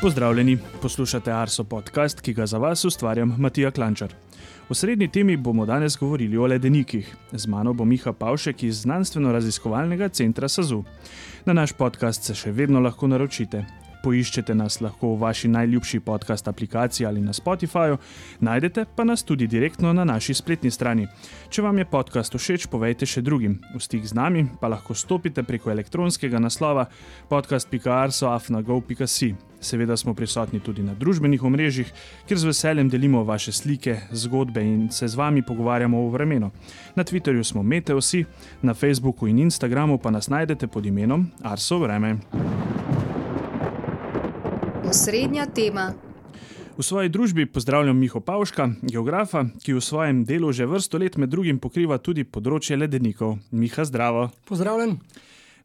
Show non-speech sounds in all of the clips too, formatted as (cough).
Pozdravljeni, poslušate Arso podcast, ki ga za vas ustvarjam Matija Klančar. V srednji temi bomo danes govorili o ledenikih. Z mano bo Miha Pavšek iz znanstveno-raziskovalnega centra SAZU. Na naš podcast se še vedno lahko naročite. Poiščete nas lahko v vaši najljubši podcast aplikaciji ali na Spotifyju, najdete pa nas tudi direktno na naši spletni strani. Če vam je podcast všeč, povejte še drugim. V stik z nami pa lahko stopite preko elektronskega naslova podcast.arsoafnago.si. Seveda smo prisotni tudi na družbenih omrežjih, kjer z veseljem delimo vaše slike, zgodbe in se z vami pogovarjamo o vremenu. Na Twitterju smo Meteosi, na Facebooku in Instagramu pa nas najdete pod imenom Arso Vreme. Osrednja tema. V svoji družbi pozdravljam Miho Pavška, geografa, ki v svojem delu že vrsto let med drugim pokriva tudi področje ledenikov. Miha, zdravo. Pozdravljen.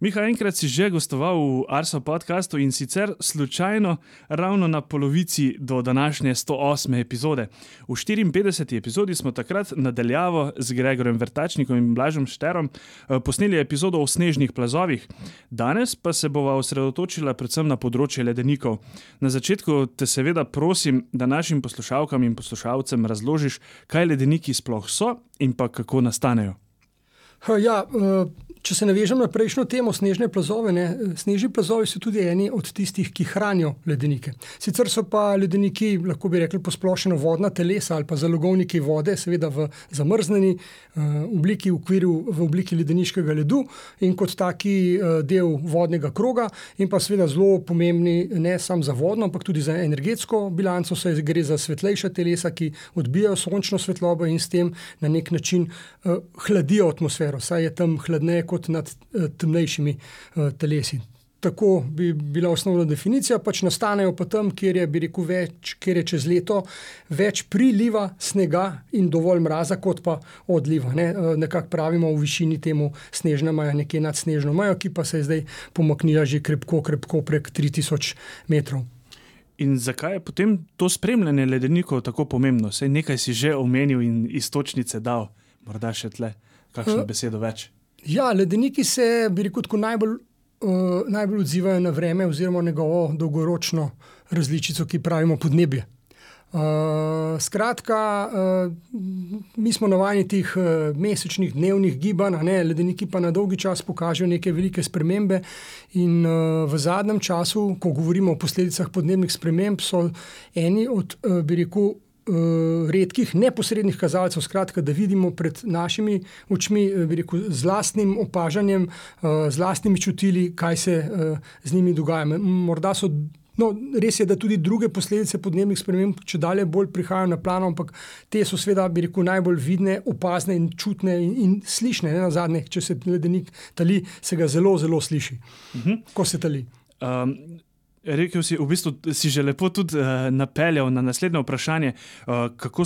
Miha, enkrat si že gostoval v Arso podkastu in sicer slučajno ravno na polovici do današnje 108. epizode. V 54. epizodi smo takrat nadaljavo z Gregorjem Vrtačnikom in Blažom Šterom eh, posneli epizodo o snežnih plazovih. Danes pa se bova osredotočila predvsem na področje ledenikov. Na začetku te seveda prosim, da našim poslušalkam in poslušalcem razložiš, kaj ledeniki sploh so in pa kako nastanejo. Ja, eh, če se navežem na prejšnjo temo, snežne plazove. Ne, snežni plazovi so tudi eni od tistih, ki hranijo ledenike. Sicer so pa ledeniki, lahko bi rekli, posplošeno vodna telesa ali pa zalogovniki vode, seveda v zamrznjeni uh, obliki, v, okviru, v obliki ledeniškega ledu in kot taki uh, del vodnega kroga, in pa seveda zelo pomembni ne samo za vodno, ampak tudi za energetsko bilanco, saj gre za svetlejša telesa, ki odbijajo sončno svetlobo in s tem na nek način uh, hladijo atmosfero, saj je tam hladneje kot nad uh, temnejšimi uh, telesi. Tako bi bila osnovna definicija, pač nastanejo pa tam, kjer je, rekel, več, kjer je čez leto več priliva snega in dovolj mraza, kot pa odliva. Ne? Nekako pravimo v višini temu snežna maja, nekje nad snežno majo, ki pa se je zdaj pomaknila že krepko, krepko prek 3000 metrov. In zakaj je potem to spremljanje ledenikov tako pomembno? Sej nekaj si že omenil in istočnice dal, morda še tle, kakšno besedo več. Ja, ledeniki se, bi rekel, najbolj, uh, najbolj odzivajo na vreme, oziroma njegovo dolgoročno različico, ki pravimo podnebje. Uh, skratka, uh, mi smo navajeni teh uh, mesečnih, dnevnih gibanj, ne, ledeniki pa na dolgi čas pokažejo neke velike spremembe. In uh, v zadnjem času, ko govorimo o posledicah podnebnih sprememb, so eni od, uh, bi rekel, uh, redkih neposrednih kazalcev, skratka, da vidimo pred našimi očmi, eh, rekel, z vlastnim opažanjem, uh, z vlastnimi čutili, kaj se z njimi dogaja. Morda so. No, res je, da tudi druge posledice podnebnih sprememb, če dalje bolj prihajajo na plano, ampak te so, seveda, bi rekel, najbolj vidne, opazne in čutne in, in slišne. Ne, na zadnje, če se ledenik tali, se ga zelo, zelo sliši, uh mhm. -huh. ko se tali. Um, Rekel si, v bistvu si že lepo tudi uh, napeljal na naslednje vprašanje, uh, kako,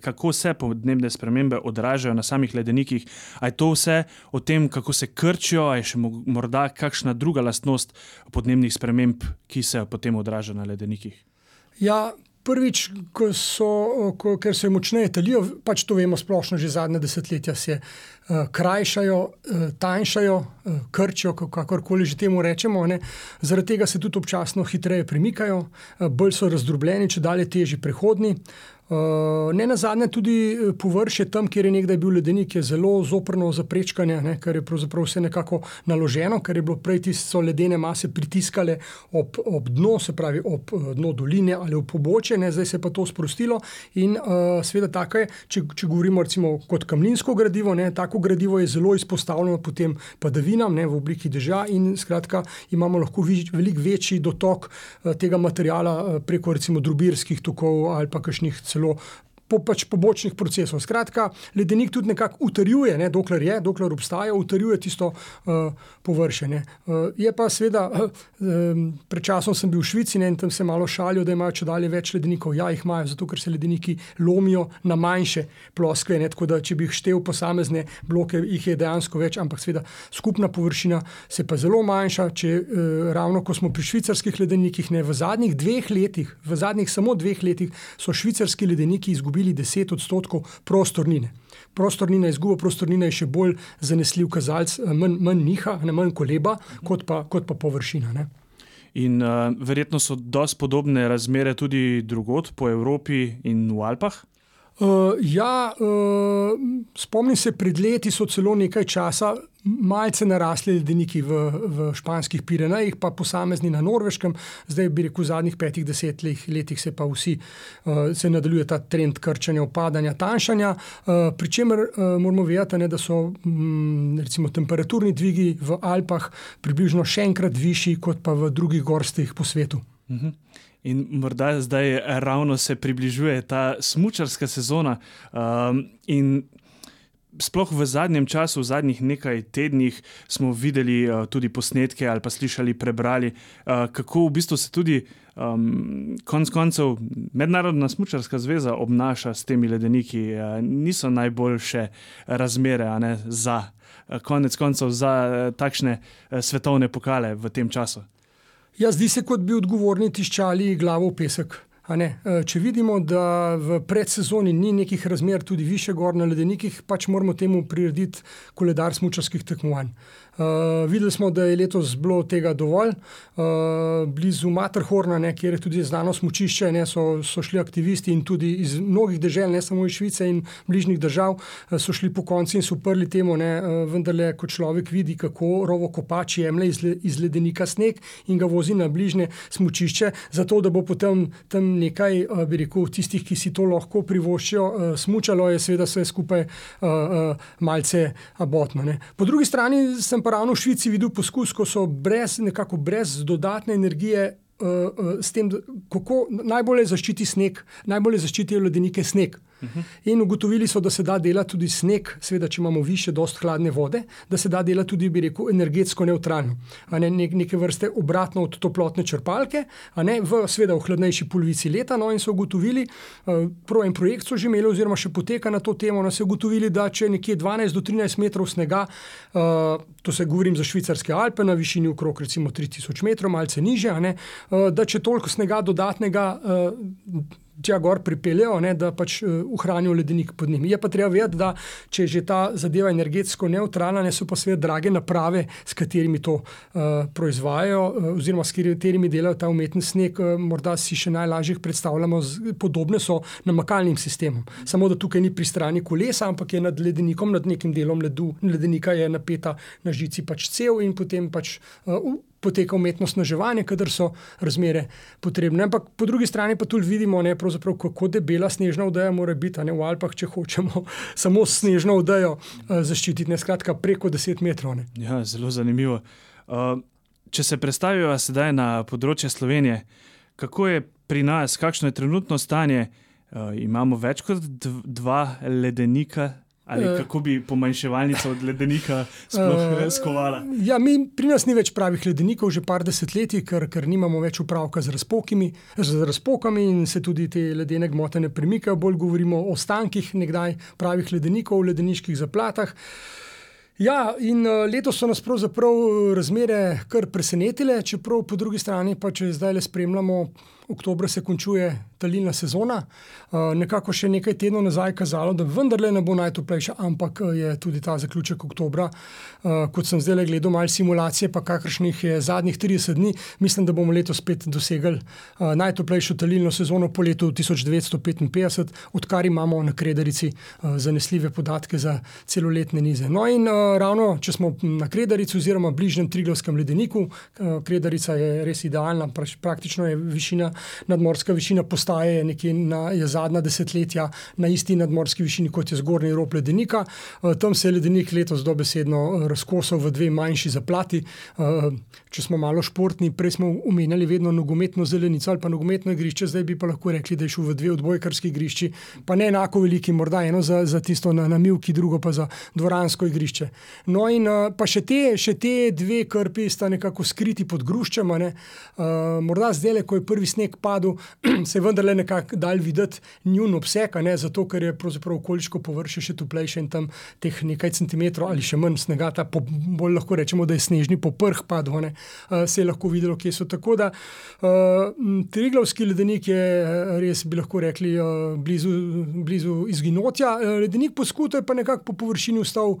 kako se podnebne spremembe odražajo na samih ledenikih. Je to vse o tem, kako se krčijo, ali je še morda kakšna druga lastnost podnebnih sprememb, ki se potem odraža na ledenikih? Ja, Prvič, ko so, ko, ker se močneje talijo, pač to vemo splošno, že zadnje desetletja se uh, krajšajo, uh, tanjšajo, uh, krčijo, kakorkoli že temu rečemo. Ne. Zaradi tega se tudi občasno hitreje premikajo, uh, bolj so razdrobljeni, če dalje težji prehodni. Uh, ne na zadnje, tudi eh, površje tam, kjer je nekdaj bil ledenik, je zelo zoprno za prečkanje, ne, ker je pravzaprav vse nekako naloženo, ker je bilo prej tiste ledene mase pritiskale ob, ob dno, se pravi ob uh, dno doline ali ob poboče, ne, zdaj se je pa to sprostilo. In uh, seveda, tako je, če, če govorimo recimo kot kamninsko gradivo, ne, tako gradivo je zelo izpostavljeno potem padavinam ne, v obliki dežja in skratka imamo lahko veliko večji dotok uh, tega materijala uh, preko recimo drubirskih tokov ali pa kakšnih celo celo po, pač pobočnih procesov. Skratka, ledenik tudi nekako utrjuje, ne, dokler je, dokler obstaja, utrjuje tisto uh, površje. Uh, je pa seveda, uh, um, pred časom sem bil v Švici ne, in tam se malo šalijo, da imajo če dalje več ledenikov. Ja, jih imajo, zato ker se ledeniki lomijo na manjše ploskve. Ne, tako da, če bi jih štel posamezne bloke, jih je dejansko več, ampak seveda skupna površina se pa zelo manjša. Če, uh, ravno ko smo pri švicarskih ledenikih, ne, v zadnjih dveh letih, v zadnjih samo dveh letih, so švicarski ledeniki izgubili izgubili 10 odstotkov prostornine. Prostornina, izguba prostornine je še bolj zanesljiv kazalec, manj, manj niha, ne manj koleba, kot pa, kot pa površina. Ne. In uh, verjetno so dosti podobne razmere tudi drugot po Evropi in v Alpah. Uh, ja, uh, spomnim se, pred leti so celo nekaj časa malce narasli ledeniki v, v španskih Pirenejih, pa posamezni na Norveškem, zdaj bi rekel, v zadnjih petih, desetih letih se pa vsi uh, se nadaljuje ta trend krčanja, opadanja, tanjšanja. Uh, Pričemer uh, moramo vedeti, ne, da so um, recimo, temperaturni dvigi v Alpah približno še enkrat višji kot pa v drugih gorstih po svetu. Mhm. In morda zdaj ravno se približuje ta smočarska sezona. Um, in sploh v zadnjem času, v zadnjih nekaj tednih, smo videli uh, tudi posnetke ali pa slišali, prebrali, uh, kako v bistvu se tudi. Um, konc koncev, Mednarodna smočarska zveza obnaša s temi ledeniki, uh, niso najboljše razmere ne, za uh, konec koncev za uh, takšne uh, svetovne pokale v tem času. Ja, zdi se, kot bi odgovorni tiščali glavo v pesek. E, če vidimo, da v predsezoni ni nekih razmer, tudi više gor na ledenikih, pač moramo temu prirediti koledar smočarskih tekmovanj. Uh, videli smo, da je letos bilo tega dovolj. Uh, blizu Matrhorna, ne, kjer je tudi znano smočišče, ne, so, so šli aktivisti in tudi iz mnogih držav, ne samo iz Švice in bližnjih držav, uh, so šli po konci in so prli temu. Ne, vendarle, ko človek vidi, kako rovo kopač jemlje iz, le, iz ledenika sneg in ga vozi na bližnje smočišče, zato da bo potem tam nekaj, bi rekel, tistih, ki si to lahko privoščijo, smučalo, je seveda vse skupaj uh, uh, malce abotno. Ne. Po drugi strani sem pa ravno v Švici videl poskus, ko so brez, nekako brez dodatne energije uh, uh, s tem, kako najbolje zaščiti sneg, najbolje zaščitijo ledenike sneg. Uh -huh. In ugotovili so, da se da delati tudi sneg, seveda, če imamo više, dost hladne vode, da se da delati tudi, bi rekel, energetsko neutralno. Ne, ne, neke vrste obratno od toplotne črpalke, ne, v, seveda, v hladnejši polovici leta. No, in so ugotovili, uh, prvo en projekt so že imeli, oziroma še poteka na to temo, no, so ugotovili, da če nekje 12 do 13 metrov snega, uh, to se govorim za švicarske Alpe, na višini okrog recimo 3000 metrov, malce niže, ne, uh, da če toliko snega dodatnega. Uh, tja gor pripeljejo, ne, da pač uh, ohranijo ledenik pod njimi. Je pa treba vedeti, da če je že ta zadeva energetsko neutralna, ne so pa sve drage naprave, s katerimi to uh, proizvajajo, uh, oziroma s katerimi delajo ta umetni sneg. Uh, morda si še najlažje predstavljamo, z, podobne so namakalnim sistemom. Samo da tukaj ni pri strani kolesa, ampak je nad ledenikom, nad nekim delom ledu, ledenika je napeta na žici pač cel in potem pač. Uh, poteka umetnostno živanje, kadar so razmere potrebne. Ampak po drugi strani pa tudi vidimo, ne, kako debela snežna vdaja mora biti ne, v Alpah, če hočemo (laughs) samo snežno vdajo uh, zaščititi, ne skratka preko 10 metrov. Ne. Ja, zelo zanimivo. Uh, če se predstavijo sedaj na področje Slovenije, kako je pri nas, kakšno je trenutno stanje? Uh, imamo več kot dva ledenika, Ali uh, kako bi pomanjševalnica od ledenika sploh uh, skovala? Ja, mi, pri nas ni več pravih ledenikov, že par desetletij, ker, ker nimamo več upravka z, z razpokami in se tudi te ledene gmote ne premikajo. Bolj govorimo o ostankih nekdaj pravih ledenikov v ledeniških zaplatah. Ja, in letos so nas pravzaprav razmere kar presenetile, čeprav po drugi strani pa če zdaj le spremljamo oktobra se končuje talilna sezona. Uh, nekako še nekaj tednov nazaj kazalo, da vendarle ne bo najtoplejša, ampak uh, je tudi ta zaključek oktobra. Uh, kot sem zdaj gledal, malo simulacije, pa kakršnih je zadnjih 30 dni, mislim, da bomo letos spet dosegli najtoplejšo talilno sezono po letu 1955, odkar imamo na Krederici zanesljive podatke za celoletne nize. No, in ravno, če smo na Krederici oziroma bližnjem Triglavskem ledeniku, Krederica je res idealna, praktično je višina nadmorska višina postaje nekje na zadnja desetletja na isti nadmorski višini, kot je zgornji rob ledenika. Eh, tam se je ledenik letos dobesedno eh, razkosal v dve manjši zaplati. Eh, če smo malo športni, prej smo omenjali vedno nogometno zelenico ali pa nogometno igrišče, zdaj bi pa lahko rekli, da je šel v dve odbojkarski igrišči, pa ne enako veliki, morda eno za, za tisto na, na Milki, drugo pa za dvoransko igrišče. No in pa še te, še te dve krpi sta nekako skriti pod gruščama. Ne? Uh, morda zdaj, ko je prvi sneg padel, (clears throat) se je vendar vendarle nekako dal videti njun obseg, ne, zato ker je pravzaprav okoliško površje še toplejše in tam teh nekaj centimetrov ali še manj snega, ta po, bolj lahko rečemo, da je snežni poprh padlo, ne, se je lahko videlo, kje so. Tako da uh, Triglavski ledenik je res, bi lahko rekli, blizu, blizu izginotja. Ledenik po skutu je pa nekako po površini ostal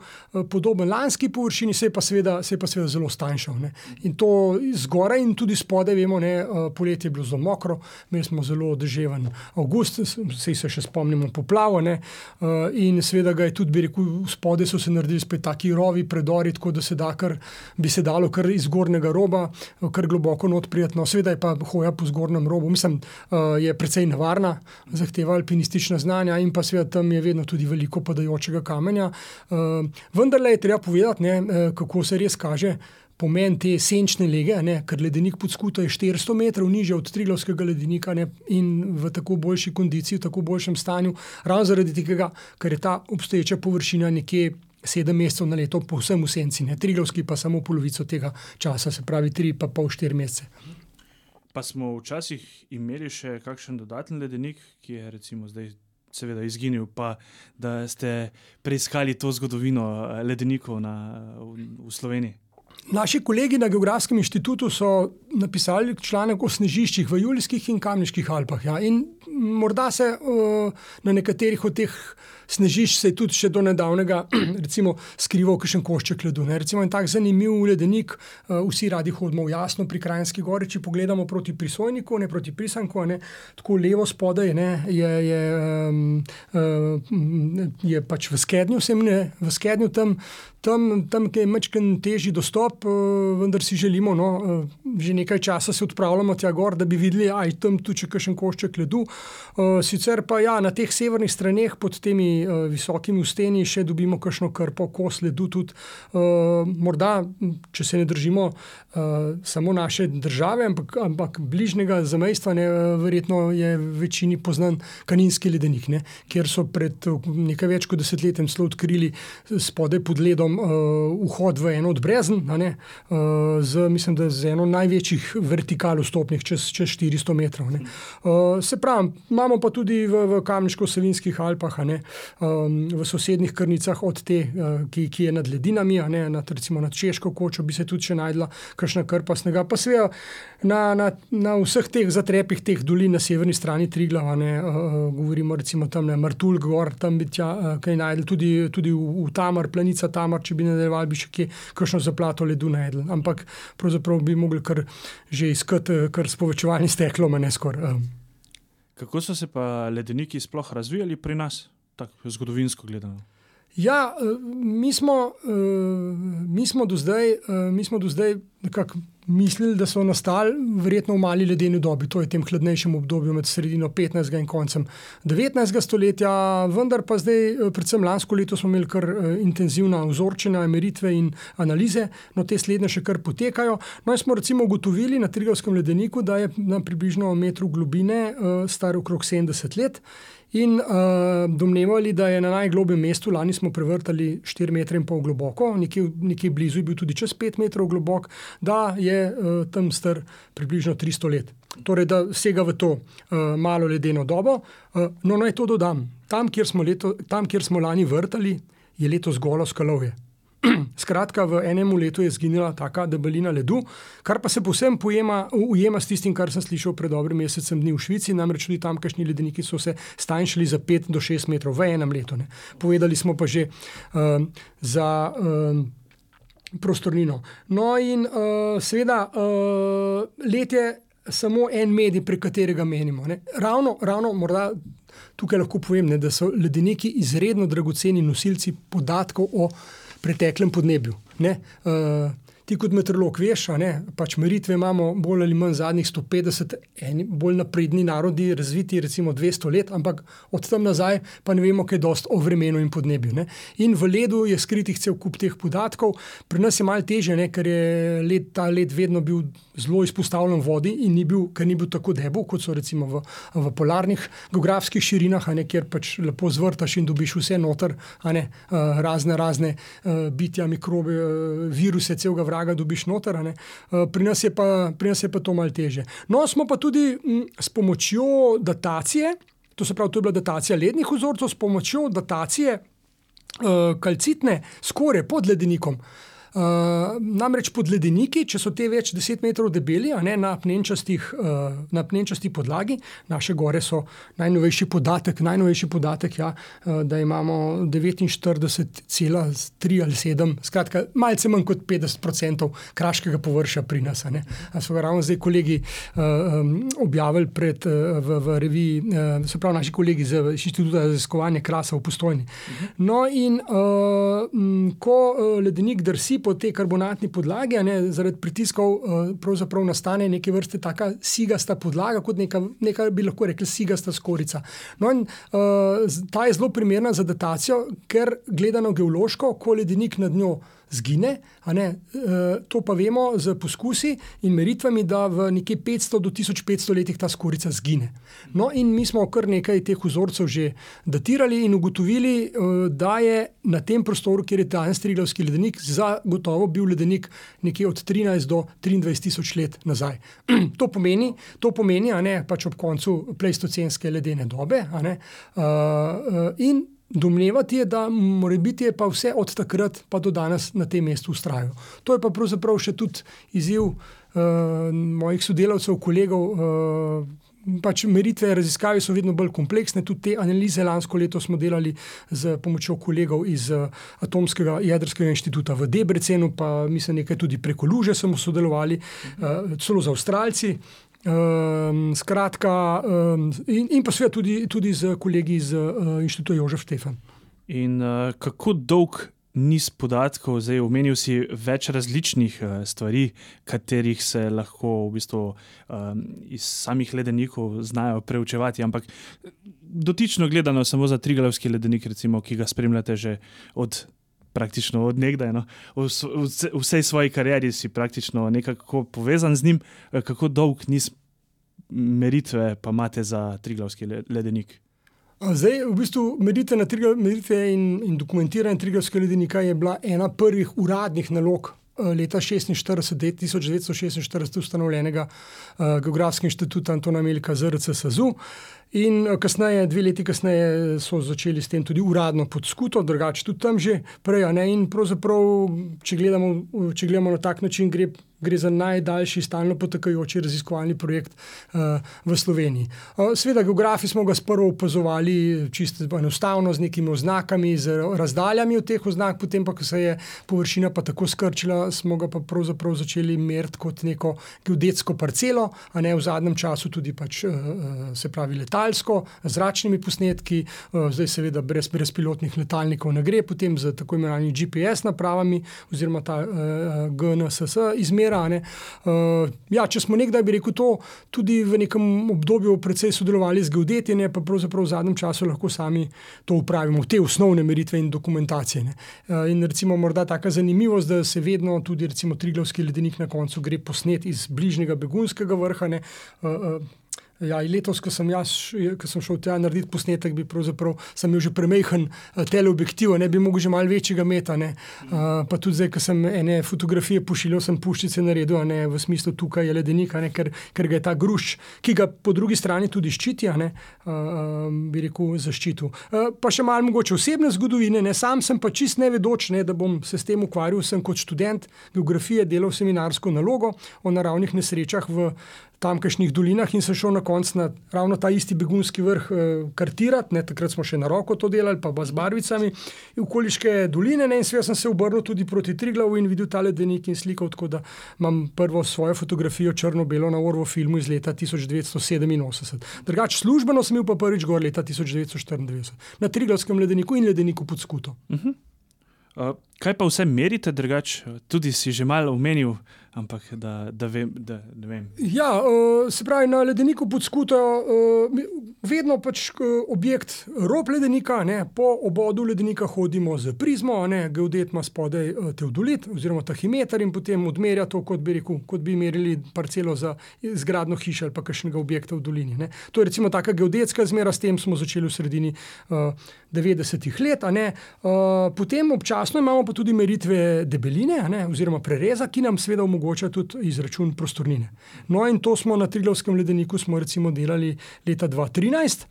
podoben lanski površini, se je pa seveda, se je pa seveda zelo stanjšal. In to zgoraj in tudi spodaj, vemo, ne, poletje je bilo zelo mokro, imeli smo zelo deževen avgust, vse se še spomnimo poplavo. Ne, in seveda ga je tudi, bi rekel, spodaj so se naredili spet taki rovi, predori, tako da se da kar bi se dalo kar iz zgornjega roba, kar globoko not prijetno. Sveda je pa hoja po zgornjem robu, mislim, uh, je precej nevarna, zahteva alpinistična znanja in pa seveda tam je vedno tudi veliko padajočega kamenja. Uh, vendar je treba povedati, ne, uh, kako se res kaže. Pomen te senčne lege, ne, ker ledenik pod skuto je 400 metrov nižje od Triglavskega ledenika ne, in v tako boljši kondiciji, v tako boljšem stanju, ravno zaradi tega, ker je ta obstoječa površina nekje sedem mesecev na leto, povsem v senci, ne. Triglavski pa samo polovico tega časa, se pravi tri pa pol štiri mesece. Pa smo včasih imeli še kakšen dodaten ledenik, ki je recimo zdaj. Seveda, izginil, pa da ste preiskali to zgodovino ledenikov na, v, v Sloveniji. Naši kolegi na Geografskem inštitutu so napisali članek o snežiščih v Julijskih in Kamniških Alpah. Ja. In morda se uh, na nekaterih od teh snežišč se je tudi še do nedavnega (clears throat) recimo, skrival kakšen košček ledu. Ne. Recimo en tak zanimiv ledenik, uh, vsi radi hodimo jasno pri Krajinski gori, če pogledamo proti prisojniku, ne proti prisanku, ne, tako levo spodaj ne, je, je, um, uh, je pač v skednju, sem ne, v skednju tam. Tam, tam je mečken težji dostop, vendar si želimo, no, že nekaj časa se odpravljamo tja gor, da bi videli, aj tam tu če kakšen košček ledu. Sicer pa ja, na teh severnih straneh pod temi visokimi usteni še dobimo kakšno krpo, kos ledu tudi. Morda, če se ne držimo samo naše države, ampak, ampak bližnjega zamejstva, ne, verjetno je večini poznan kaninski ledenik, ne, kjer so pred nekaj več kot desetletjem celo odkrili spodaj pod ledom vhod v eno od brezen, ne, z, mislim, z eno največjih vertikal vstopnih, čez, čez 400 metrov. Uh, se pravi, imamo pa tudi v, v Kamniško-Savinskih Alpah, ne, um, v sosednjih krnicah od te, uh, ki, ki je nad ledinami, ne, nad, recimo nad Češko kočo, bi se tudi še najdla kakšna krpa snega. Pa seveda na, na, na vseh teh zatrepih, teh dolin na severni strani Triglava, ne, uh, govorimo recimo tam na Martulg, gor, tam bi tja, uh, kaj najdel, tudi, tudi v, v Tamar, planica Tamar če bi nadaljevali, bi še kje kakšno zaplato ledu najdel. Ampak pravzaprav bi mogli kar že iskati, kar s povečevalnim steklom, ne skoraj. Kako so se pa ledeniki sploh razvijali pri nas, tako zgodovinsko gledano? Ja, mi smo, mi smo do zdaj, mi smo do zdaj nekako mislili, da so nastali verjetno v mali ledeni dobi, to je v tem hladnejšem obdobju med sredino 15. in koncem 19. stoletja, vendar pa zdaj, predvsem lansko leto, smo imeli kar intenzivna vzorčenja, meritve in analize, no te slednje še kar potekajo. No, smo recimo ugotovili na Trigavskem ledeniku, da je na približno metru globine star okrog 70 let. In uh, domnevali, da je na najglobjem mestu, lani smo prevrtali 4,5 metra globoko, nekje, nekje blizu je bil tudi čez 5 metrov globok, da je uh, tam star približno 300 let. Torej, da sega v to uh, malo ledeno dobo. Uh, no, naj to dodam. Tam kjer, leto, tam, kjer smo lani vrtali, je letos golo skalovje. (clears throat) Skratka, v enem letu je zginila taka debelina ledu, kar pa se povsem pojema, ujema s tistim, kar sem slišal pred dobrim mesecem dni v Švici. Namreč tudi tamkajšnji ledeniki so se stanjšali za 5 do 6 metrov v enem letu. Ne. Povedali smo pa že um, za. Um, Prostornino. No, in uh, seveda, uh, let je samo en medij, prek katerega menimo. Ravno, ravno morda tukaj lahko povem, ne, da so ledeniki izredno dragoceni nosilci podatkov o preteklem podnebju. Uh, ti kot meteorolog veš, ne, pač meritve imamo bolj ali manj zadnjih 150, eni bolj napredni narodi, razviti recimo 200 let, ampak od tam nazaj pa ne vemo, kaj dost o vremenu in podnebju. Ne. In v ledu je skritih cel kup teh podatkov, pri nas je malo teže, ne, ker je led, ta led vedno bil zelo izpostavljen vodi in ni bil, ker ni bil tako debel, kot so recimo v, v polarnih geografskih širinah, ne, kjer pač lepo zvrtaš in dobiš vse noter, ne, razne, razne bitja, mikrobe, viruse, celega vrata blaga dobiš noter. Uh, Pri nas, pa, pri nas je pa to malce teže. No, smo pa tudi m, s pomočjo datacije, to se pravi, to je bila datacija lednih vzorcev, s pomočjo datacije uh, kalcitne skorje pod ledenikom. Uh, namreč pod ledeniki, če so te več deset metrov debeli, ne na uh, na pnenčasti podlagi, naše gore so najnovejši podatek, najnovejši podatek, ja, uh, da imamo 49,3 ali 7, skratka, malce manj kot 50% kraškega površja pri nas. So ga ravno zdaj kolegi uh, um, objavili pred, uh, v, v reviji, uh, se pravi, naši kolegi z Inštituta za raziskovanje krasa v Postojni. No, in uh, m, ko uh, ledenik drsi po tej karbonatni podlagi, ne, zaradi pritiskov uh, pravzaprav nastane neke vrste taka sigasta podlaga, kot neka, neka bi lahko rekli sigasta skorica. No, in, uh, ta je zelo primerna za datacijo, ker gledano geološko, ko ledenik nad njo zgine, uh, to pa vemo z poskusi in meritvami, da v nekje 500 do 1500 letih ta skorica zgine. No, in mi smo kar nekaj teh vzorcev že datirali in ugotovili, uh, da je na tem prostoru, kjer je danes Triglavski ledenik, zagotovo bil ledenik nekje od 13 do 23 tisoč let nazaj. (clears throat) to pomeni, to pomeni ne, pač ob koncu pleistocenske ledene dobe. ne, uh, in Domnevati je, da morebiti je pa vse od takrat pa do danes na tem mestu ustrajal. To je pa pravzaprav še tudi izziv uh, mojih sodelavcev, kolegov. Uh, Pač meritve, raziskave so vedno bolj kompleksne, tudi te analize lansko leto smo delali z pomočjo kolegov iz uh, Atomskega jedrskega inštituta v Debrecenu, pa mislim, nekaj tudi preko Luže smo sodelovali, uh, celo z Avstralci. Um, skratka, um, in, in pa seveda tudi, tudi z kolegi iz uh, inštituta Jožef Štefan. In uh, kako dolg niz podatkov, zdaj omenil si več različnih uh, stvari, katerih se lahko v bistvu um, iz samih ledenikov znajo preučevati, ampak dotično gledano samo za Trigalovski ledenik, recimo, ki ga spremljate že od. Praktično od nekdaj, no. v, v v vsej svoji karieri si praktično nekako povezan z njim, Eh, kako dolg niz meritve pa imate za Triglavski le- ledenik. Zdaj, v bistvu, meritve, na Triglav- meritve in, in dokumentiranje Triglavskega ledenika je bila ena prvih uradnih nalog. eh, Leta 1946, 1946 ustanovljenega uh, Geografskega inštituta Antona Melika ZRC SAZU. In eh, kasneje, dve leti kasneje, so začeli s tem tudi uradno pod skuto, drugače tudi tam že prej. In pravzaprav, če gledamo, če gledamo na tak način, gre, gre za najdaljši stalno potekajoči raziskovalni projekt uh, v Sloveniji. Uh, Sveda, geografi smo ga sprva opazovali čisto enostavno z nekimi oznakami, z razdaljami od teh oznak, potem pa, ko se je površina pa tako skrčila, smo ga pa pravzaprav začeli meriti kot neko geodetsko parcelo, a ne v zadnjem času tudi pač, uh, se pravi letalsko, z zračnimi posnetki, uh, zdaj seveda brez brezpilotnih letalnikov ne gre, potem z tako imenovanimi GPS napravami oziroma ta uh, GNSS izmera. a ne. Uh, ja, če smo nekdaj, bi rekel, to tudi v nekem obdobju precej sodelovali z geodeti, ne, pa pravzaprav v zadnjem času lahko sami to upravimo, te osnovne meritve in dokumentacije. Ne. In recimo morda taka zanimivost, da se vedno tudi recimo Triglavski ledenik na koncu gre posnet iz bližnjega begunskega vrha. Ne, uh, Ja, letos, ko sem, jaz, ko sem šel tja narediti posnetek, bi sem imel že premehen eh, teleobjektiv, ne bi mogel že malo večjega meta. ne. Uh, pa tudi zdaj, ko sem ene fotografije pošiljal, sem puščice naredil, ne v smislu tukaj je ledenik, ne, ker, ker ga je ta gruš, ki ga po drugi strani tudi ščiti, ne, uh, bi rekel, zaščitil. Uh, pa še malo mogoče osebne zgodovine, ne, sam sem pa čist nevedoč, ne, da bom se s tem ukvarjal, sem kot študent geografije delal seminarsko nalogo o naravnih nesrečah v tamkajšnjih dolinah in sem šel na koncu na ravno ta isti begunski vrh eh, kartirati. Ne, takrat smo še na roko to delali, pa z barvicami, in okoliške doline. Ne, in seveda sem se obrnil tudi proti Triglavu in videl ta ledenik in slikal, tako da imam prvo svojo fotografijo črno-belo na Orvo filmu iz leta 1987. Drugač službeno sem bil pa prvič gor leta 1994 na Triglavskem ledeniku in ledeniku pod skuto. Uh, kaj pa vse merite, drugače, tudi si že malo omenil, ampak da, da, vem, da ne vem. Ja, uh, se pravi, na ledeniku pod skuto uh, vedno pač uh, objekt rob ledenika, ne, po obodu ledenika hodimo z prizmo, ne, geodet ima spodaj uh, teodolit oziroma tahimeter in potem odmerja to, kot bi, rekel, kot bi merili parcelo za zgradno hišo ali pa kakšnega objekta v dolini. Ne. To je recimo taka geodetska zmera, s tem smo začeli v sredini uh, 90-ih let. Uh, potem občasno imamo pa tudi meritve debeline, ne, oziroma prereza, ki nam seveda omogoča tudi izračun prostornine. No, in to smo na Triglavskem ledeniku recimo delali leta 2013.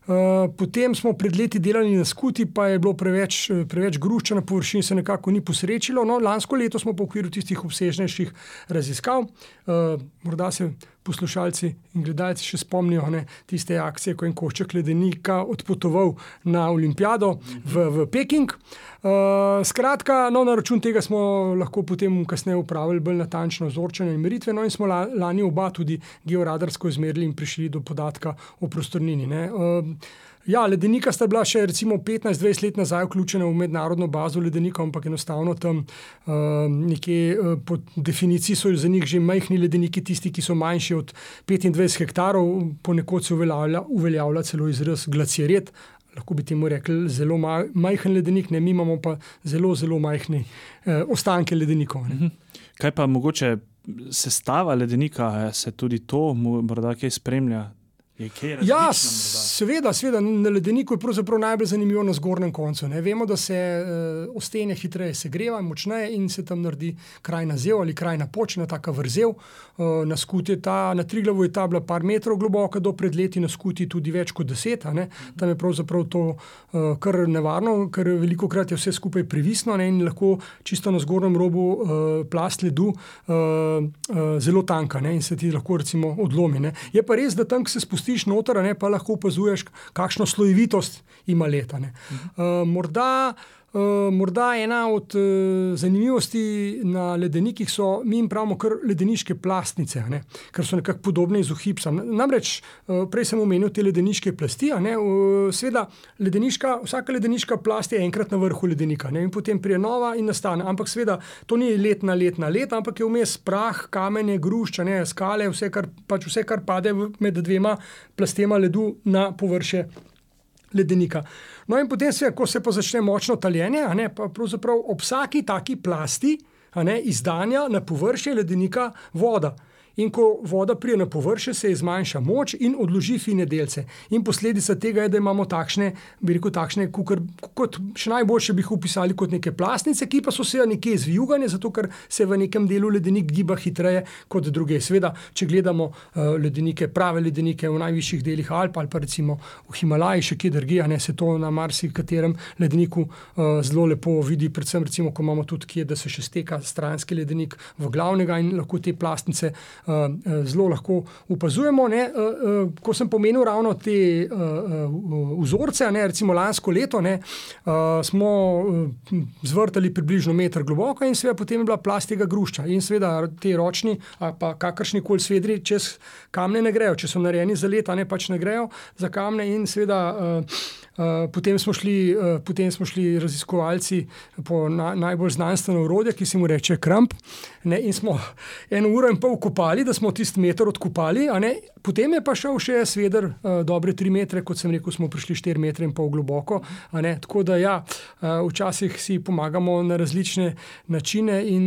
Uh, potem smo pred leti delali na skuti, pa je bilo preveč, preveč grušča na površini, se nekako ni posrečilo. No, lansko leto smo pa v okviru tistih obsežnejših raziskav, uh, morda se poslušalci in gledalci še spomnijo ne, tiste akcije, ko je košček ledenika odpotoval na Olimpijado v, v Peking. Uh, skratka, no, na račun tega smo lahko potem kasneje upravili bolj natančno vzorčenje in meritve, no in smo lani oba tudi georadarsko izmerili in prišli do podatka o prostornini. Ja, ledenika sta bila še 15-20 let nazaj vključena v mednarodno bazo ledenika, ampak enostavno tam uh, nekje uh, po definiciji so za njih že majhni ledeniki, tisti, ki so manjši od 25 hektarov, ponekod se uveljavlja, uveljavlja celo izraz glacieret. Lahko bi temu rekli zelo majhen ledenik, ne mi imamo pa zelo, zelo majhne eh, ostanke ledenikov. Ne. Mhm. Kaj pa mogoče sestava ledenika, se tudi to morda kaj spremlja? Ja, seveda, seveda, na ledeniku je najbolj zanimivo na zgornjem koncu. Ne. Vemo, da se uh, ostenje hitreje segreva, močneje in se tam naredi krajna zev ali krajna počna, tako vrzel. Uh, na skuti je ta, na Triglavu je ta bila par metrov globoka, do pred leti na skuti tudi več kot deset. Tam je pravzaprav to uh, kar nevarno, ker veliko krat je vse skupaj privisno ne, in lahko čisto na zgornjem robu uh, plast ledu uh, uh, zelo tanka ne, in se ti lahko recimo odlomi. Ne. Je pa res, da tam se spusti spustiš noter, ne, pa lahko opazuješ, kakšno slojevitost ima leta. Uh, morda, uh, morda ena od uh, zanimivosti na ledenikih so, mi jim pravimo, kar ledeniške plastnice, ne, ker so nekako podobne izohipsam. Namreč, uh, prej sem omenil te ledeniške plasti. Uh, sveda, ledeniška, vsaka ledeniška plast je enkrat na vrhu ledenika ne, in potem prije nova in nastane. Ampak sveda, to ni let na let na let, ampak je vmes prah, kamenje, grušča, ne, skale, vse kar, pač vse, kar pade med dvema plastema ledu na površje ledenika. No, in potem, se, ko se pa začne močno taljenje, ne, pa pravzaprav ob vsaki taki plasti ne, izdanja na površje ledenika voda. In ko voda pride na površje, se zmanjša moč in odloži fine delce. In posledica tega je, da imamo takšne, bi rekel, takšne, kukr, kot še najboljše bi jih opisali kot neke plastnice, ki pa so se nekje zvijugane, zato ker se v nekem delu ledenik giba hitreje kot druge. Sveda, če gledamo uh, ledenike, prave ledenike v najvišjih delih Alp ali pa recimo v Himalaji, še kje drugje, ne se to na marsikaterem ledeniku uh, zelo lepo vidi, predvsem recimo, ko imamo tudi kje, da se še steka stranski ledenik v glavnega in lahko te plastnice. Eh, eh, zelo lahko opazujemo. Ne, uh, ko sem pomenil ravno te vzorce, ne, recimo lansko leto, ne, smo zvrtali približno meter globoko in seveda potem je bila plast tega grušča. In seveda ti ročni, pa kakršni koli svedri, čez kamne ne grejo, če so narejeni za leta, ne pač ne grejo za kamne in seveda. Potem, smo šli, potem smo šli raziskovalci po na, najbolj znanstveno urodje, ki se mu reče Kramp. Ne, in smo eno uro in pol kopali, da smo tisti meter odkopali, potem je pa šel še sveder, uh, dobre tri metre, kot sem rekel, smo prišli štiri metre in pol globoko. Tako da, ja, uh, včasih si pomagamo na različne načine, in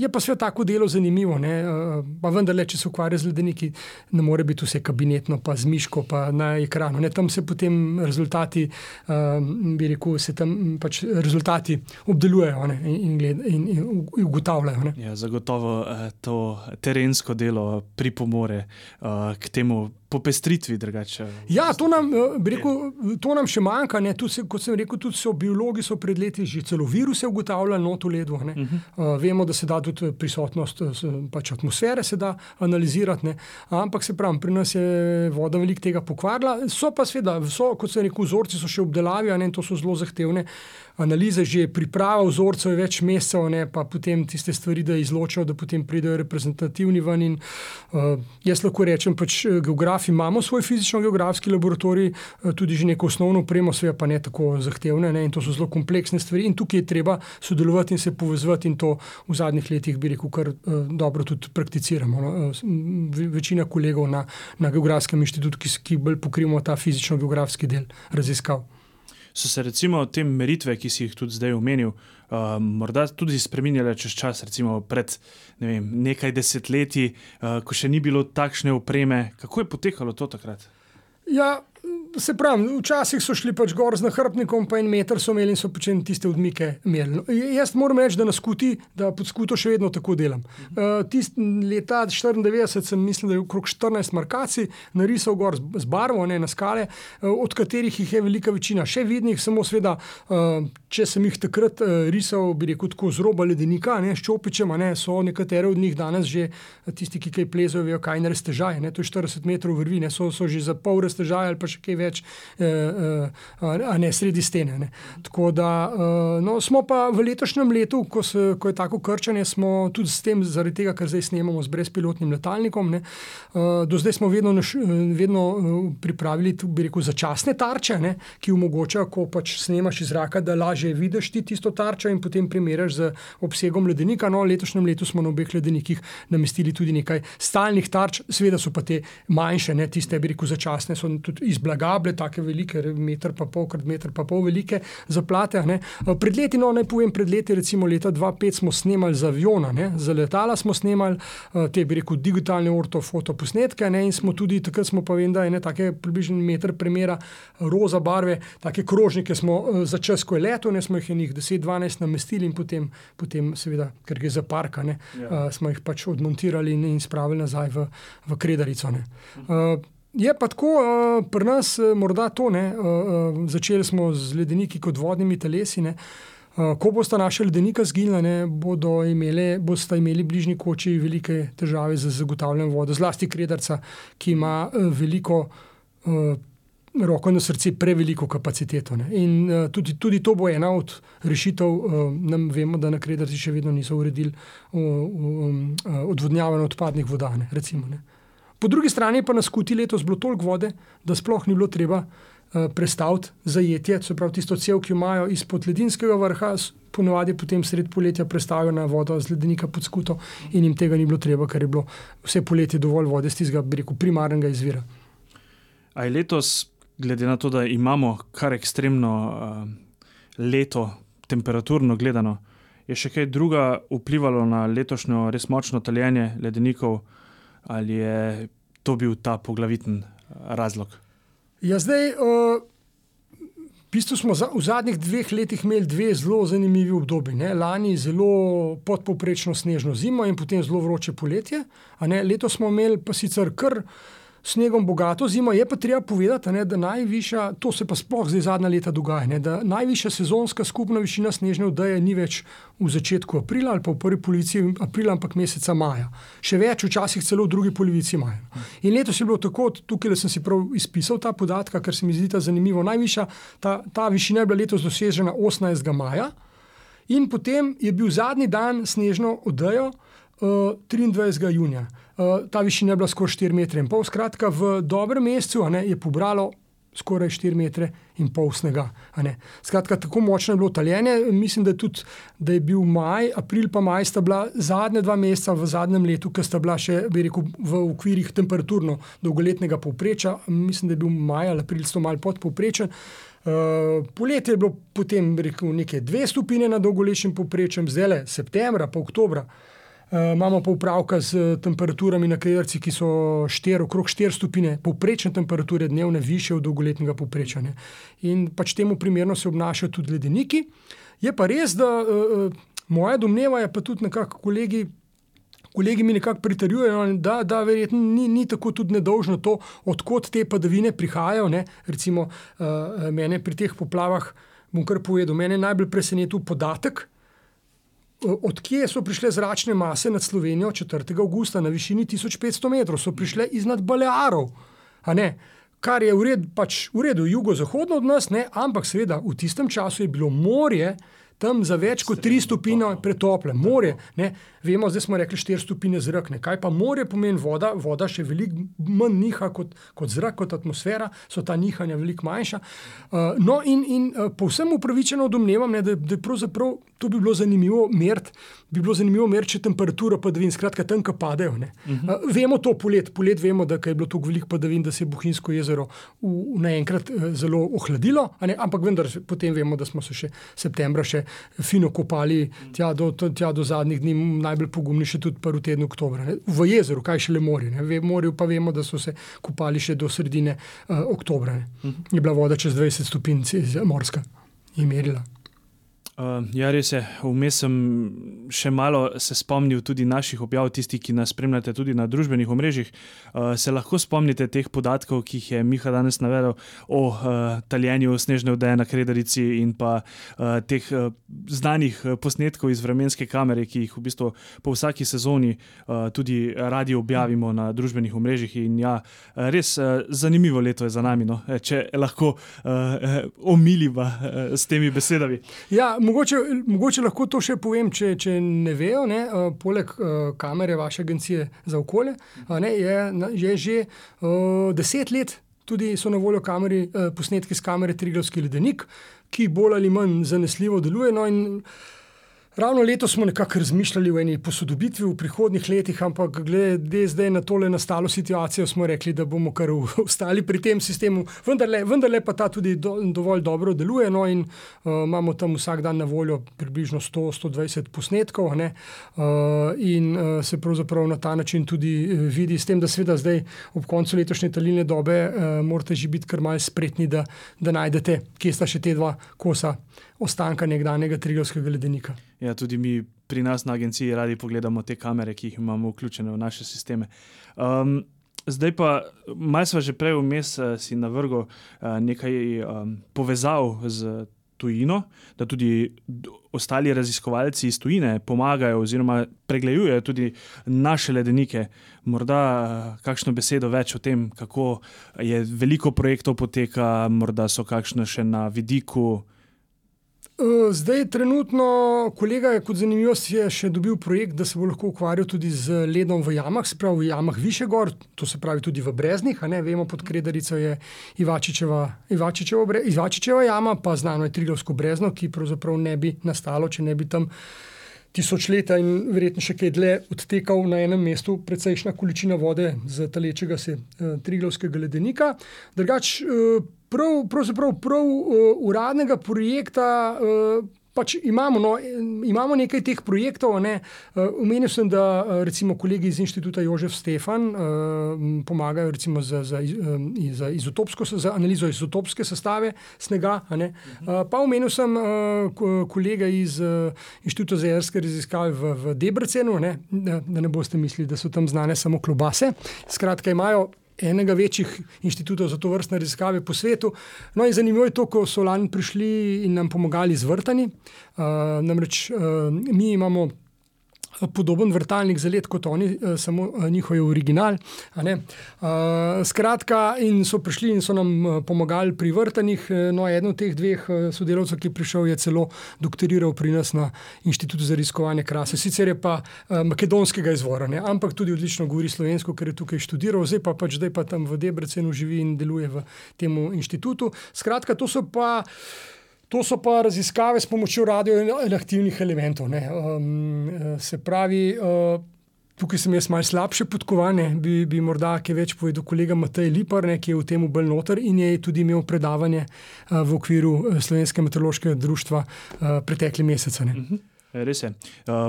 je pa vse tako delo zanimivo. Uh, pa vendar, le, če se ukvarja z ledeniki, ne more biti vse kabinetno, pa z miško, pa na ekranu. Ne, tam se potem rezultati um, bi rekel, se tam pač rezultati obdelujejo ne, in, in, in, in ugotavljajo. Ja, zagotovo uh, to terensko delo pripomore uh, k temu popestritvi. Drugače, ja, to nam, eh, rekel, to nam še manjka. Se, kot sem rekel, tudi so biologi so pred leti že celo viruse ugotavljali na to ledu. Uh -huh. uh, vemo, da se da tudi prisotnost eh, pač atmosfere analizirati. Ne? Ampak se pravi, pri nas je voda veliko tega pokvarila. So pa seveda, so, kot sem rekel, vzorci so še obdelavi in to so zelo zahtevne analize, že priprava vzorcev je več mesecev, ne pa potem tiste stvari, da izločijo, da potem pridejo reprezentativni ven. In, uh, jaz lahko rečem, pač geografi imamo svoj fizično-geografski laboratorij, uh, tudi že neko osnovno upremo, sve pa ne tako zahtevne ne, in to so zelo kompleksne stvari. In tukaj je treba sodelovati in se povezati, in to v zadnjih letih, bi rekel, kar uh, dobro tudi prakticiramo. No. Večina kolegov na, na Geografskem inštitutu, ki, ki bolj pokrivamo ta fizično-geografski del raziskav so se recimo te meritve, ki si jih tudi zdaj omenil, uh, morda tudi spremenile čez čas, recimo pred ne vem, nekaj desetletji, uh, ko še ni bilo takšne opreme. Kako je potekalo to takrat? Ja, se pravi, včasih so šli pač gor z nahrbnikom, pa en meter so imeli in so počeli tiste odmike merili. No, jaz moram reči, da na skuti, da pod skuto še vedno tako delam. Uh, tist, leta 94 sem mislil, da je okrog 14 markacij narisal gor z, z barvo, ne na skale, uh, od katerih jih je velika večina še vidnih, samo sveda, uh, če sem jih takrat uh, risal, bi rekel tako z roba ledenika, ne s čopičem, ne, so nekatere od njih danes že tisti, ki kaj plezajo, vejo, kaj ne res težaje. To je 40 metrov vrvi, ne, so, so že za pol res težaje ali pa še kaj več, eh, eh, a ne sredi stene. Ne. Tako da eh, no, smo pa v letošnjem letu, ko, se, ko je tako krčanje, smo tudi s tem, zaradi tega, ker zdaj snemamo z brezpilotnim letalnikom. Ne, do zdaj smo vedno, vedno pripravili tudi rekel, začasne tarče, ne, ki omogočajo, ko pač snemaš iz zraka, da lažje vidiš ti tisto tarčo in potem primerjaš z obsegom ledenika. No, letošnjem letu smo na obeh ledenikih namestili tudi nekaj stalnih tarč, seveda so pa te manjše, ne, tiste, bi rekel, začasne, so tudi iz blaga, bile tako velike, meter pa pol, krat meter pa pol velike zaplate. Ne. Pred leti, no naj povem, pred leti, recimo leta 2005 smo snemali za aviona, ne, za letala smo snemali te, bi rekel, digitalne ortofoto posnetke ne, in smo tudi takrat, smo pa vem, da je ne take približno meter premjera roza barve, take krožnike smo za čas, ko je leto, ne smo jih enih 10-12 namestili in potem, potem seveda, ker gre za parka, ne, ja. smo jih pač odmontirali in, in spravili nazaj v, v kredarico. Ne. Uh, Je pa tako, uh, pri nas uh, morda to ne. Uh, uh, začeli smo z ledeniki kot vodnimi telesi. Ne. Uh, ko bosta naša ledenika zginila, bodo imeli, boste imeli bližnji koči velike težave z zagotavljanjem vode, zlasti kredarca, ki ima uh, veliko, uh, roko na srce, preveliko kapaciteto. Ne. In uh, tudi, tudi to bo ena od rešitev. Uh, nam vemo, da na kredarci še vedno niso uredili uh, um, uh, odvodnjavanja odpadnih voda. Ne, recimo, ne. Po drugi strani pa na skuti letos bilo toliko vode, da sploh ni bilo treba uh, prestaviti zajetje, se pravi tisto cel, ki jo imajo izpod ledinskega vrha, ponovadi potem sred poletja prestavijo na vodo z ledenika pod skuto in jim tega ni bilo treba, ker je bilo vse poletje dovolj vode z tistega, bi rekel, primarnega izvira. A je letos, glede na to, da imamo kar ekstremno uh, leto, temperaturno gledano, je še kaj druga vplivalo na letošnjo res močno taljenje ledenikov? Ali je to bil ta poglaviten eh, razlog? Ja, zdaj, uh, v bistvu smo za, v zadnjih dveh letih imeli dve zelo zanimivi obdobji. Ne? Lani zelo podpoprečno snežno zimo in potem zelo vroče poletje. Letos smo imeli pa sicer kar snegom bogato zimo. Je pa treba povedati, ne, da najvišja, to se pa sploh zdaj zadnja leta dogaja, ne, da najvišja sezonska skupna višina snežne vdaje ni več v začetku aprila ali pa v prvi polovici aprila, ampak meseca maja. Še več, včasih celo v drugi polovici maja. In letos je bilo tako, tukaj sem si prav izpisal ta podatka, ker se mi zdi ta zanimivo. Najvišja ta, ta višina je bila letos dosežena 18. maja. In potem je bil zadnji dan snežno oddajo uh, 23. junija. Uh, ta višina je bila skoraj 4 metre. Skratka, v dobrem mesecu ne, je pobralo skoraj 4 metre in pol snega. Skratka, tako močno je bilo taljenje. Mislim, da, tudi, da je bil maj, april pa maj sta bila zadnja dva meseca v zadnjem letu, ki sta bila še rekel, v okvirih temperaturno dolgoletnega povprečja. Mislim, da je bil maj ali april sto mal pod povprečjem. Uh, poletje je bilo potem rekel, nekaj dve stopinje nad dolgoletnim povprečjem, zdaj le septembra, pa oktobra. Uh, imamo pa upravka z temperaturami na krajci, ki so štir, okrog 4 stopinje, povprečne temperature dnevne, više od dolgoletnega povprečja. In pač temu primerno se obnašajo tudi ledeniki. Je pa res, da uh, moja domneva je pa tudi nekako kolegi. Kolegi mi nekako pritarjujejo, da, da verjetno ni, ni tako tudi nedolžno to, odkot te padavine prihajajo. Ne. Recimo, uh, mene pri teh poplavah, bom kar povedal, mene najbolj presenetil podatek, odkje so prišle zračne mase nad Slovenijo 4. augusta na višini 1500 metrov, so prišle iznad Balearov. Kar je v redu, pač v redu, jugozahodno od nas, ne? ampak seveda v tistem času je bilo morje tam za več kot 3 stopinje pretople. Morje, ne? vemo, zdaj smo rekli 4 stopinje zrak. Ne? Kaj pa morje pomeni voda? Voda še veliko manj niha kot, kot zrak, kot atmosfera, so ta nihanja veliko manjša. Uh, no, in, in uh, povsem upravičeno domnevam, ne, da, da pravzaprav to bi bilo zanimivo meriti. Bi bilo zanimivo meriti, če temperatura padavin, skratka, tam, ki padejo. Uh -huh. uh, vemo to polet, polet vemo, da je bilo tako veliko padavin, da se je Bohinjsko jezero naenkrat uh, zelo ohladilo, ampak vendar potem vemo, da smo se še septembra še fino kopali tja do, tja do zadnjih dni, najbolj pogumni še tudi prvi teden oktobra. Ne. V jezeru, kaj še le morje. V morju pa vemo, da so se kopali še do sredine uh, oktobra. Ne. Je bila voda čez 20 stopinj morska in merila. Uh, ja, res je. Vmes sem še malo se spomnil tudi naših objav, tisti, ki nas spremljate tudi na družbenih omrežjih. Uh, se lahko spomnite teh podatkov, ki jih je Miha danes navedel o uh, taljenju snežne vode na Krederici in pa uh, teh uh, znanih posnetkov iz vremenske kamere, ki jih v bistvu po vsaki sezoni uh, tudi radi objavimo na družbenih omrežjih. In ja, res uh, zanimivo leto je za nami, no? če lahko uh, omiliva uh, s temi besedami. Ja, mogoče, mogoče lahko to še povem, če, če ne vejo. Ne, uh, poleg uh, kamere vaše agencije za okolje uh, ne, je, je že uh, deset let. Tudi so na voljo kameri, posnetki z kamere Triglavski ledenik, ki bolj ali manj zanesljivo deluje. No Ravno letos smo nekako razmišljali o eni posodobitvi v prihodnih letih, ampak glede zdaj na tole nastalo situacijo, smo rekli, da bomo kar (laughs) ostali pri tem sistemu. Vendar le pa ta tudi do, dovolj dobro deluje. No, in uh, imamo tam vsak dan na voljo približno 100-120 posnetkov, uh, in uh, se pravzaprav na ta način tudi vidi, s tem, da seveda zdaj ob koncu letošnje talilne dobe uh, morate že biti kar malce spretni, da, da najdete, kje sta še te dva kosa ostanka nekdanjega Triglavskega ledenika. Ja, tudi mi pri nas na agenciji radi pogledamo te kamere, ki jih imamo vključene v naše sisteme. Um, zdaj pa, malo smo že prej vmes uh, si navrgli uh, nekaj um, povezav z tujino, da tudi ostali raziskovalci iz tujine pomagajo oziroma pregledujejo tudi naše ledenike. Morda uh, kakšno besedo več o tem, kako je veliko projektov poteka, morda so kakšne še na vidiku. Eh, zdaj, trenutno, kolega je kot zanimivo, je še dobil projekt, da se bo lahko ukvarjal tudi z ledom v jamah, se pravi v jamah više gor, to se pravi tudi v Breznih. Vemo, pod Krederico je Ivačičeva, Ivačičeva, Ivačičeva jama, pa znano je Triglavsko brezno, ki pravzaprav ne bi nastalo, če ne bi tam tisočletja in verjetno še kaj dlje odtekal na enem mestu precejšna količina vode z talečega se uh, Triglavskega ledenika. Drugač, uh, prav, pravzaprav prav uh, uradnega projekta. Uh, Pač imamo, no, imamo nekaj teh projektov. Ne. Umenil sem, da recimo kolegi iz inštituta Jožef Stefan uh, pomagajo za, za, za, izotopsko, za analizo izotopske sestave snega. Uh, pa umenil sem uh, kolega iz uh, inštituta za jedrske raziskave v, v Debrecenu, ne, da ne boste mislili, da so tam znane samo klobase. Skratka, imajo enega večjih inštitutov za to vrstne raziskave po svetu. No, in zanimivo je to, ko so lani prišli in nam pomagali z vrtani. Uh, namreč uh, mi imamo podoben vrtalnik za let kot oni, eh, samo eh, njihov je original. Uh, skratka, in so prišli in so nam pomagali pri vrtanjih. No, eden od teh dveh sodelavcev, ki je prišel, je celo doktoriral pri nas na Inštitutu za riskovanje krase. Sicer je pa makedonskega izvora, ne? ampak tudi odlično govori slovensko, ker je tukaj študiral, zdaj pa pač zdaj pa tam v Debrecenu živi in deluje v tem inštitutu. Skratka, to so pa. To so pa raziskave s pomočjo radioaktivnih elementov. Um, se pravi, uh, tukaj sem jaz malce slabše podkovan, bi, bi morda kaj več povedal kolega Matej Lipar, ne, ki je v tem bolj noter in je tudi imel predavanje uh, v okviru Slovenskega meteorološkega društva uh, pretekli mesec. Mhm. Res je.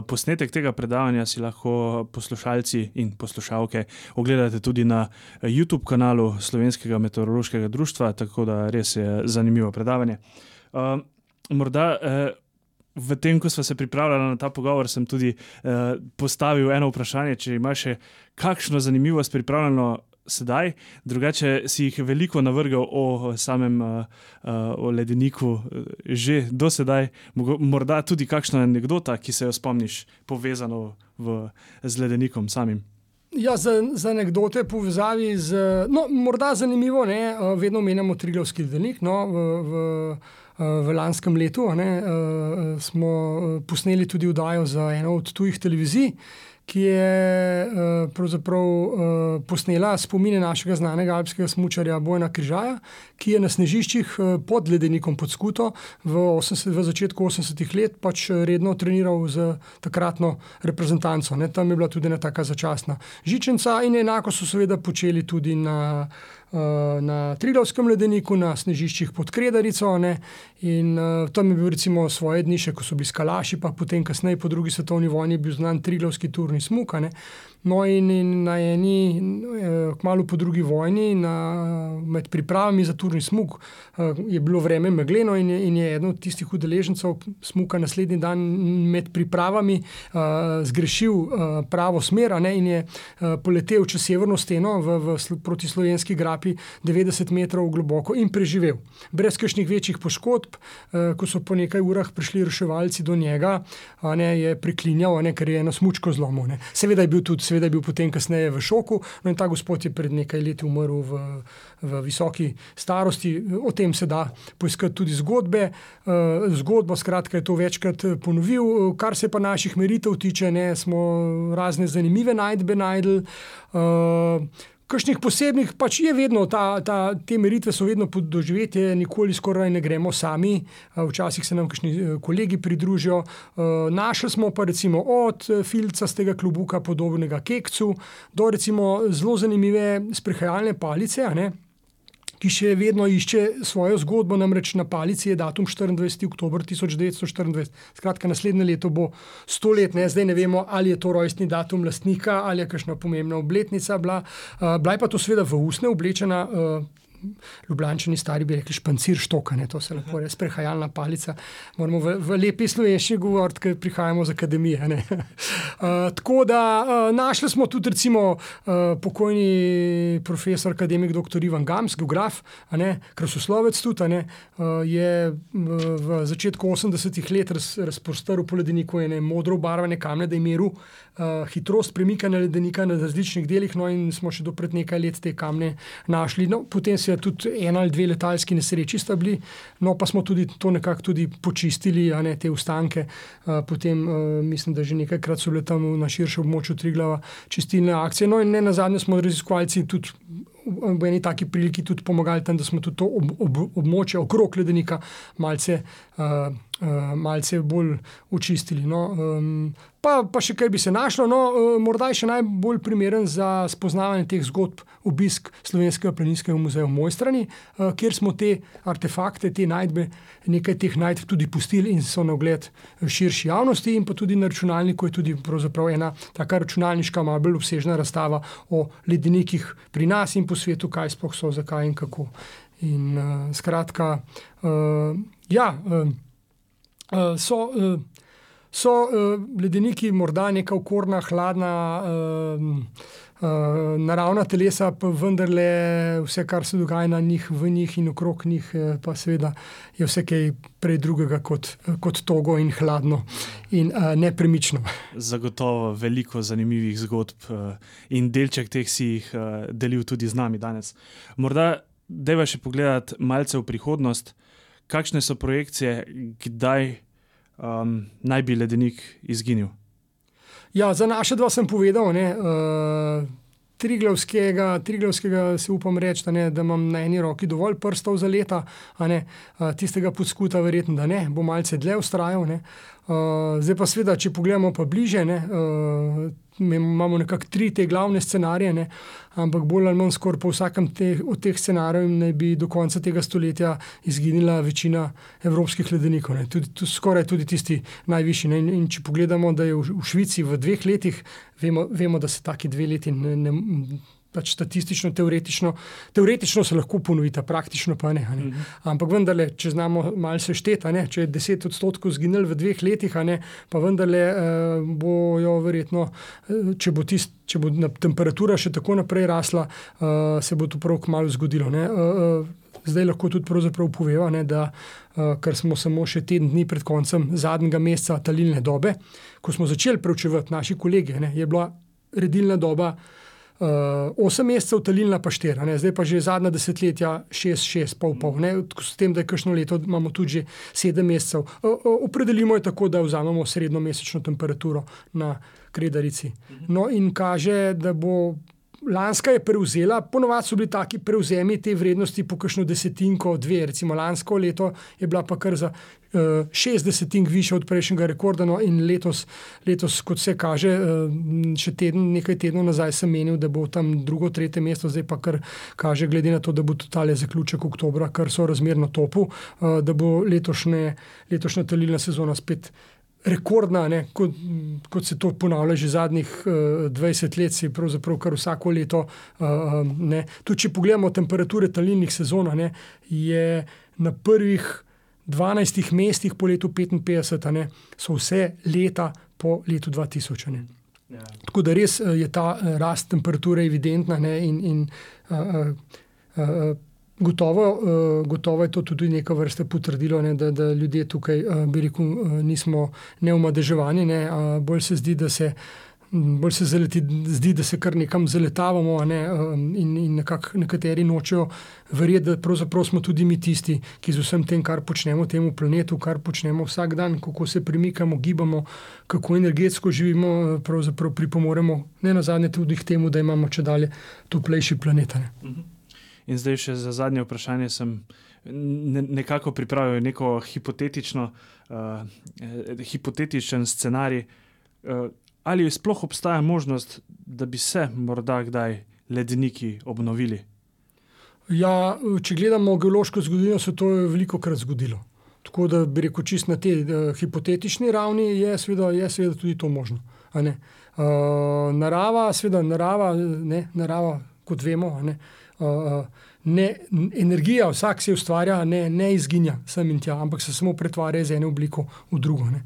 Posnetek tega predavanja si lahko poslušalci in poslušalke ogledate tudi na YouTube kanalu Slovenskega meteorološkega društva, tako da res je zanimivo predavanje. Uh, morda uh, v tem, ko smo se pripravljali na ta pogovor, sem tudi uh, postavil eno vprašanje, če imaš še kakšno zanimivost pripravljeno. Sedaj, drugače si jih veliko navrgal o samem uh, uh, o ledeniku, že do sedaj, morda tudi kakšna anekdota, ki se jo spomniš, povezano v, z ledenikom samim. Ja, za, za anekdote povezavi z. No, morda zanimivo, ne, vedno menjamo Triglavski ledenik. No, v, v, v lanskem letu ne, eh, smo eh, posneli tudi vdajo za eno od tujih televizij, ki je eh, posnela spomine našega znanega alpskega smočarja Bojna Križaja, ki je na snežiščih pod ledenikom pod Skuto v, 80, v začetku 80-ih let pač redno treniral z takratno reprezentanco. Ne. Tam je bila tudi ena taka začasna žičenca in enako so seveda počeli tudi na na Trilovskem ledeniku, na snežiščih pod Kredarico. Ne, in uh, tam je bil recimo svoje dni, še ko so bili skalaši, pa potem kasneje po drugi svetovni vojni je bil znan Trilovski turni smuk. No, in, in na eni, eh, kmalo po drugi vojni, na, med pripravami za turni smog, eh, je bilo vreme megleno in in je eden od tistih udeležencev smuka naslednji dan med pripravami uh, zgrešil uh, pravo smer ne, in je uh, poletel čez severno steno v, v, proti slovenski grapi 90 metrov globoko in preživel. Brez kakšnih večjih poškodb, uh, ko so po nekaj urah prišli reševalci do njega, ne, je priklinjal, ne, ker je eno smučko zlomil. Seveda je bil tudi seveda je bil potem kasneje v šoku. No in ta gospod je pred nekaj leti umrl v, v visoki starosti. O tem se da poiskati tudi zgodbe. Uh, zgodbo, skratka, je to večkrat ponovil. Kar se pa naših meritev tiče, ne, smo razne zanimive najdbe najdel. Kakšnih posebnih, pač je vedno ta, ta, te meritve so vedno doživetje, nikoli skoraj ne gremo sami, včasih se nam kakšni eh, kolegi pridružijo. Eh, našli smo pa recimo od eh, filca z tega klubuka podobnega kekcu do recimo zelo zanimive sprehajalne palice ki še vedno išče svojo zgodbo, namreč na palici je datum 24. oktober 1924. Skratka, naslednje leto bo sto let, ne? zdaj ne vemo, ali je to rojstni datum lastnika ali je kakšna pomembna obletnica. Bila, uh, bila je pa to seveda v usne oblečena. Uh, Ljubljani, stari bi rekli, špancir štokane, to se lahko reče, prehajalna palica. Moramo v, v lepi slovenščini govoriti, ker prihajamo iz akademije. uh, (laughs) tako da uh, našli smo tudi, recimo, uh, pokojni profesor, akademik dr. Ivan Gams, geograf, krasoslovec tudi, ne, uh, je v, v začetku 80-ih let raz, razprostrl po ledeniku ene modro barvene kamne, da je meril uh, hitrost premikanja ledenika na različnih delih, no in smo še do pred nekaj let te kamne našli. No, potem se je tudi ena ali dve letalski nesreči sta bili, no pa smo tudi to nekako tudi počistili, ne te ustanke. Uh, potem uh, mislim, da že nekajkrat so bile tam na širšem območju Triglava čistilne akcije. No in ne na zadnje smo raziskovalci tudi. V eni taki priliki tudi pomagali tam, da smo tudi to ob, ob, območje okrog ledenika malce, uh, malce bolj očistili. No. Um, Pa, pa še kaj bi se našlo, no, eh, morda je še najbolj primeren za spoznavanje teh zgodb obisk Slovenskega planinskega muzeja v Mojstrani, eh, kjer smo te artefakte, te najdbe, nekaj teh najdb tudi pustili in so na ogled širši javnosti, in pa tudi na računalniku je tudi ena taka računalniška, malo bolj obsežna razstava o ledenikih pri nas in po svetu, kaj sploh so, zakaj in kako. In uh, skratka, uh, ja, uh, uh, so. Uh, so uh, ledeniki morda neka okorna, hladna, uh, uh, naravna telesa, pa vendarle vse, kar se dogaja na njih, v njih in okrog njih, pa seveda je vse kaj prej drugega kot, kot togo in hladno in uh, nepremično. Zagotovo veliko zanimivih zgodb uh, in delček teh si jih uh, delil tudi z nami danes. Morda deva še pogledati malce v prihodnost, kakšne so projekcije, kdaj um, naj bi ledenik izginil. Ja, za naše dva sem povedal. Ne, uh, Triglavskega, triglavskega si upam reči, da, da imam na eni roki dovolj prstov za leta, ne, uh, tistega podskuta, verjetno, da ne, bo malce dlje ustrajal. Uh, zdaj pa, sveda, če pogledamo pa bliže, ne, uh, imamo nekako tri te glavne scenarije, ne? ampak bolj ali manj skoraj po vsakem te, od teh scenarijev naj bi do konca tega stoletja izginila večina evropskih ledenikov, tudi, tudi, skoraj tudi tisti najvišji. In, in če pogledamo, da je v, v Švici v dveh letih, vemo, vemo da se taki dve leti ne. ne pač statistično, teoretično, teoretično se lahko ponovita, praktično pa ne. ne. Mhm. Ampak vendarle, če znamo malo sešteti, če je 10 odstotkov zginil v dveh letih, ne, pa vendarle uh, bojo verjetno, uh, če bo, tist, če bo temperatura še tako naprej rasla, uh, se bo to prav kmalo zgodilo. Ne. Uh, Zdaj lahko tudi povemo, da uh, ker smo samo še teden dni pred koncem zadnjega meseca talilne dobe, ko smo začeli preučevati naši kolege, ne, je bila redilna doba uh, eh, 8 mesecev, talilna pa 4, ne? zdaj pa že zadnja desetletja 6, 6, pol, pol. S tem, da je kakšno leto, imamo tudi 7 mesecev. Uh, uh, opredelimo je tako, da vzamemo srednjo mesečno temperaturo na kredarici. No, in kaže, da bo lanska je prevzela, ponovadi so bili taki prevzemi te vrednosti po kakšno desetinko, dve, recimo lansko leto je bila pa kar za uh, šest desetink više od prejšnjega rekorda, no in letos, letos, kot se kaže, uh, še teden, nekaj tednov nazaj sem menil, da bo tam drugo, tretje mesto, zdaj pa kar kaže, glede na to, da bo totale zaključek oktobra, kar so razmerno topu, uh, da bo letošnje, letošnja talilna sezona spet rekordna, ne, kot, kot se to ponavlja že zadnjih uh, eh, 20 let, se pravzaprav kar vsako leto. Uh, Tudi če pogledamo temperature talilnih sezon, ne, je na prvih 12 mestih po letu 55, ne, so vse leta po letu 2000. Ne. Ja. Tako da res je ta rast temperature evidentna ne, in, in uh, uh, uh, Gotovo, uh, gotovo je to tudi neka vrsta potrdilo, ne, da, da ljudje tukaj, uh, bi rekel, uh, nismo neumadeževani. Ne, bolj se zdi, da se. Bolj se zaleti, zdi, da se kar nekam zaletavamo, ne, in, in nekateri nočejo verjeti, da pravzaprav smo tudi mi tisti, ki z vsem tem, kar počnemo, temu planetu, kar počnemo vsak dan, kako se premikamo, gibamo, kako energetsko živimo, pravzaprav pripomoremo, ne na zadnje, tudi k temu, da imamo če dalje toplejši planet. Ne. Mhm. In zdaj še za zadnje vprašanje sem ne, nekako pripravil neko hipotetično, uh, hipotetičen scenarij. Uh, ali sploh obstaja možnost, da bi se morda kdaj ledeniki obnovili? Ja, če gledamo geološko zgodovino, se to je veliko krat zgodilo. Tako da bi rekel, čist na tej uh, hipotetični ravni je seveda, je seveda tudi to možno. Uh, narava, seveda, narava, ne, narava, kot vemo, ne, uh, ne, energija, vsak se ustvarja, ne, ne izginja sem in tja, ampak se samo pretvarja iz ene oblike v drugo. Ne.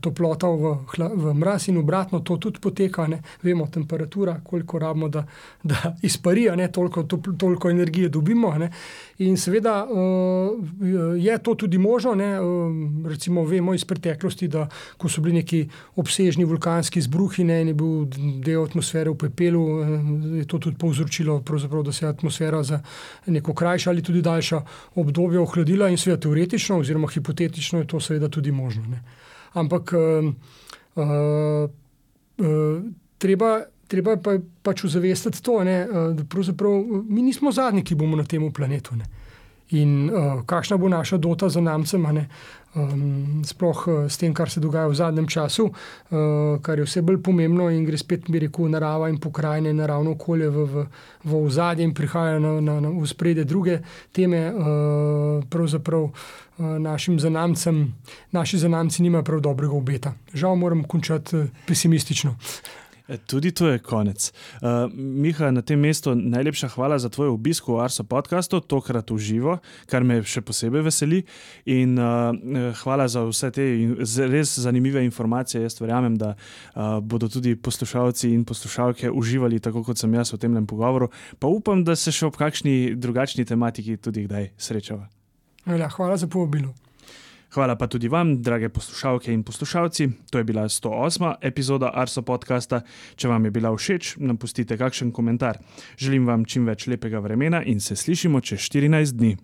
Toplota v, v mraz in obratno, to tudi poteka, ne. vemo temperatura, koliko rabimo, da, da izparija, ne, toliko, to, toliko energije dobimo. Ne. In seveda je to tudi možno. Ne. Recimo, vemo iz preteklosti, da ko so bili neki obsežni vulkanski izbruhi ne, in je bil del atmosfere v pepelu, je to tudi povzročilo, da se je atmosfera za neko krajše ali tudi daljše obdobje ohladila, in seveda teoretično, oziroma hipotetično, je to seveda tudi možno. Ne. Ampak uh, uh, uh, treba, treba pa pač ozavestiti to, ne, uh, da pravzaprav mi nismo zadnji, ki bomo na tem planetu. Ne. In uh, kakšna bo naša dota za namcem, um, sploh uh, s tem, kar se dogaja v zadnjem času, uh, kar je vse bolj pomembno in gre spet, bi rekel, narava in pokrajine, naravno okolje v, v, v ozadje in prihajajo na, na, na spredje druge teme. Uh, pravzaprav uh, našim zanamcem, naši zanamci nimajo prav dobrega obeta. Žal moram končati pesimistično. Tudi to je konec. Uh, Miha, na tem mestu najlepša hvala za tvoj obisk v Arso podkastu, tokrat v živo, kar me še posebej veseli. In uh, hvala za vse te res zanimive informacije. Jaz verjamem, da uh, bodo tudi poslušalci in poslušalke uživali tako, kot sem jaz v tem pogovoru. Pa upam, da se še ob kakšni drugačni tematiki tudi kdaj srečava. Hvala za povabilo. Hvala pa tudi vam, drage poslušalke in poslušalci. To je bila 108. epizoda Arso podcasta. Če vam je bila všeč, nam pustite kakšen komentar. Želim vam čim več lepega vremena in se slišimo čez 14 dni.